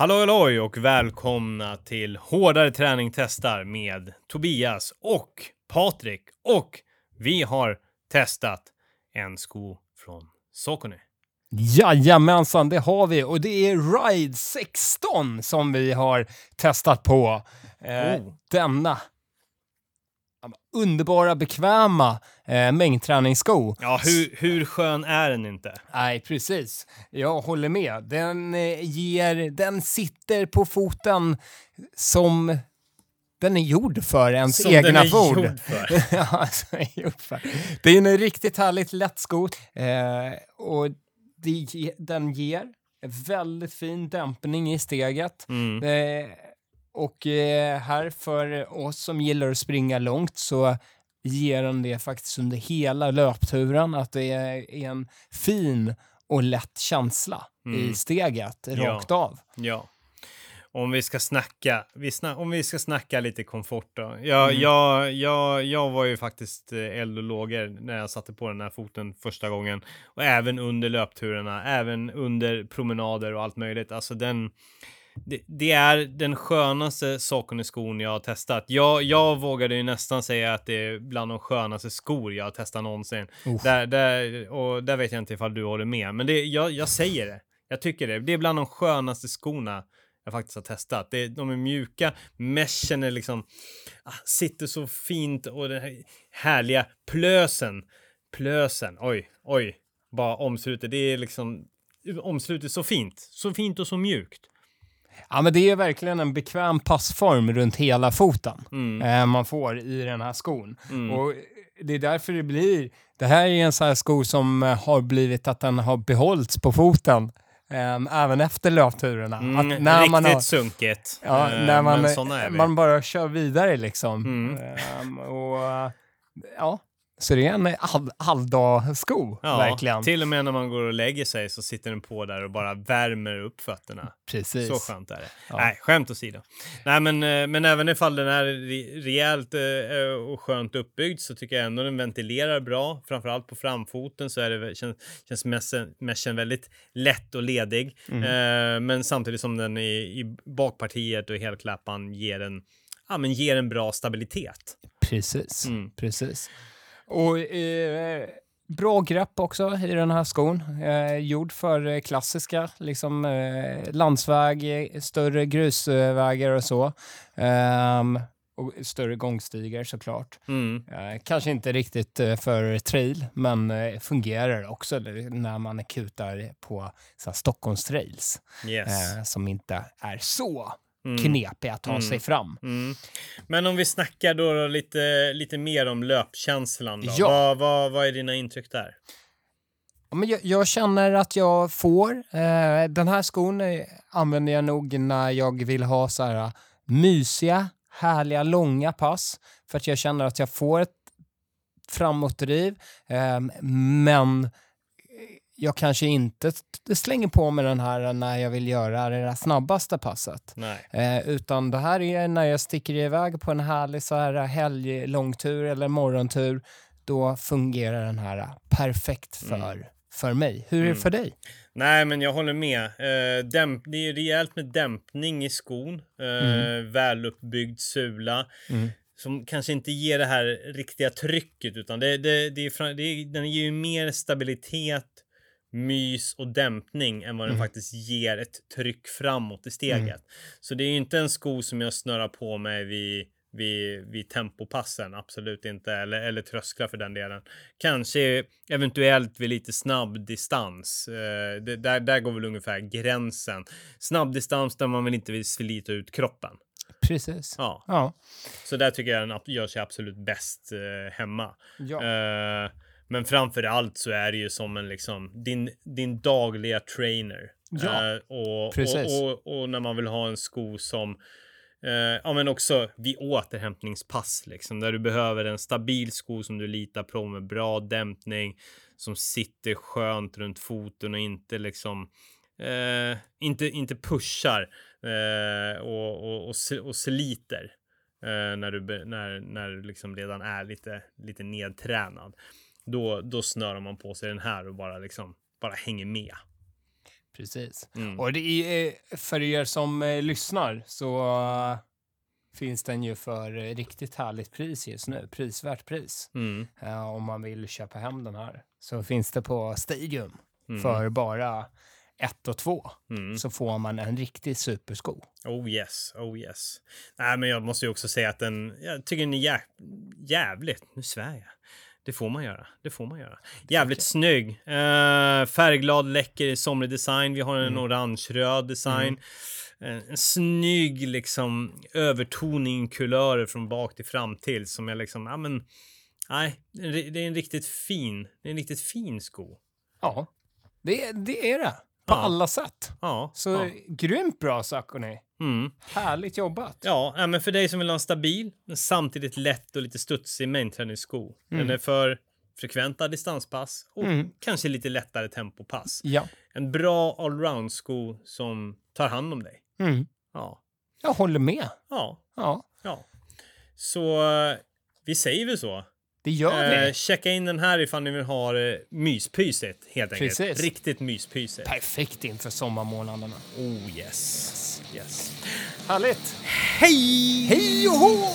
Hallå halloj och välkomna till Hårdare träning testar med Tobias och Patrik. Och vi har testat en sko från Saucony. Jajamensan, det har vi. Och det är Ride 16 som vi har testat på. Eh, Oh. Denna underbara, bekväma eh, mängdträningssko. Ja, hur, hur skön är den inte? Nej, precis. Jag håller med. Den, eh, ger, den sitter på foten som den är gjord för ens Som egna den är fot. gjord för. ja, alltså, är gjord för. Det är en riktigt härligt lätt sko eh, och det, den ger väldigt fin dämpning i steget. Mm. Eh, och eh, här för oss som gillar att springa långt så ger den det faktiskt under hela löpturen att det är en fin och lätt känsla Mm. i steget Ja. rakt av. Ja. Om vi ska snacka, vi sna, om vi ska snacka lite komfort då. Jag, Mm. jag, jag, jag var ju faktiskt eh, eld och lågor när jag satte på den här foten första gången. Och även under löpturerna, även under promenader och allt möjligt. Alltså den, det, det är den skönaste saken i skon jag har testat. Jag, jag vågade ju nästan säga att det är bland de skönaste skor jag har testat någonsin. Uff. Där, där, och där vet jag inte ifall du håller med, men det, jag, jag säger det. Jag tycker det. Det är bland de skönaste skorna jag faktiskt har testat. Det, de är mjuka, meshen är liksom, ah, sitter så fint och den här härliga plösen. Plösen, oj, oj, bara omslutet. Det är liksom, omslutet så fint. Så fint och så mjukt. Ja, men det är verkligen en bekväm passform runt hela foten Mm. eh, man får i den här skon. Mm. Och det är därför det blir... Det här är en sån här sko som eh, har blivit att den har behållits på foten eh, även efter löpturerna. Mm, att när riktigt man har, sunkigt. Ja, Eh, när man, vi. man bara kör vidare liksom. Mm. Ehm, och, eh, ja, så det är en all, alldag-sko, Ja, verkligen. till och med när man går och lägger sig så sitter den på där och bara värmer upp fötterna. Precis. Så skönt är det. Ja. Nej, skämt åsido. Nej, men, eh, men även ifall den är re- rejält eh, och skönt uppbyggd så tycker jag ändå den ventilerar bra. Framförallt på framfoten så är det, känns, känns messen, meshen väldigt lätt och ledig. Mm. Eh, men samtidigt som den i, i bakpartiet och helklappan ger en, ja, men ger en bra stabilitet. Precis. Mm. Precis. Och eh, bra grepp också i den här skon. Eh, gjord för eh, klassiska liksom, eh, landsväg, större grusvägar och så. Ehm, och större gångstigar såklart. Mm. Eh, kanske inte riktigt eh, för trail, men fungerar också när man kutar på så här, Stockholms trails Yes. som inte är så Mm. knepiga att ta Mm. sig fram. Mm. Men om vi snackar då, då lite, lite mer om löpkänslan då. Ja. Vad, vad, vad är dina intryck där? Ja, men jag, jag känner att jag får. Eh, den här skon eh, använder jag nog när jag vill ha så här eh, mysiga, härliga, långa pass. För att jag känner att jag får ett framåtdriv. Eh, men jag kanske inte slänger på mig den här när jag vill göra det där snabbaste passet. Eh, utan det här är när jag sticker iväg på en härlig så här helglångtur eller morgontur. Då fungerar den här perfekt för, för mig. Hur är det Mm. för dig? Nej, men jag håller med. Eh, dämp, det är rejält med dämpning i skon. Eh, Väluppbyggd sula. Mm. Som kanske inte ger det här riktiga trycket utan det, det, det är, det den ger ju mer stabilitet, mys och dämpning än vad den Mm. faktiskt ger ett tryck framåt i steget. Så det är ju inte en sko som jag snurrar på mig vid, vid, vid tempopassen, absolut inte. Eller, eller trösklar för den delen. Kanske eventuellt vid lite snabb distans. Eh, det, där, där går väl ungefär gränsen. Snabb distans där man väl inte vill slita ut kroppen. Precis. Ja, Ja. så där tycker jag den gör sig absolut bäst eh, hemma. ja. Eh, men framför allt så är det ju som en liksom din, din dagliga trainer. Ja, Eh, och, precis. och, och, och när man vill ha en sko som eh, ja, men också vid återhämtningspass liksom där du behöver en stabil sko som du litar på med bra dämpning som sitter skönt runt foten och inte liksom eh, inte, inte pushar och, och, och, och sliter när du, när, när du liksom redan är lite, lite nedtränad. Då, då snörar man på sig den här och bara liksom bara hänger med. Precis. Mm. Och det är, eh, för er som eh, lyssnar så eh, finns den ju för riktigt härligt pris just nu. Prisvärt pris. Mm. Eh, om man vill köpa hem den här. Så finns det på Stadium Mm. för bara ett och två. Mm. Så får man en riktig supersko. Oh yes, oh yes. Nej, men jag måste ju också säga att den, jag tycker den är jä jävligt, nu svär jag. Det får man göra, det får man göra. Jävligt snygg. Eh, färgglad, läcker, somrig design. Vi har en Mm. orange-röd design. En, en snygg liksom övertoning kulörer från bak till fram till som jag liksom, ja men, nej, är- det är en riktigt fin, det är en riktigt fin sko. Ja, det, det är det. På Ja. alla sätt. Ja. Så ja. grymt bra Saucony. Mm. Härligt jobbat. Ja, men för dig som vill ha en stabil, men samtidigt lätt och lite studsig mainträningssko. Den Mm. är för frekventa distanspass och Mm. kanske lite lättare tempopass. Ja. En bra allround-sko som tar hand om dig. Mm. Ja, Jag håller med. ja, Ja, ja. Så eh, vi säger väl så. Det gör Eh, vi. checka in den här ifall ni vill ha det myspysigt helt enkelt. Precis. Riktigt myspysigt. Perfekt inför sommarmånaderna. Oh yes. Yes. Härligt. Hej! Hej och hå!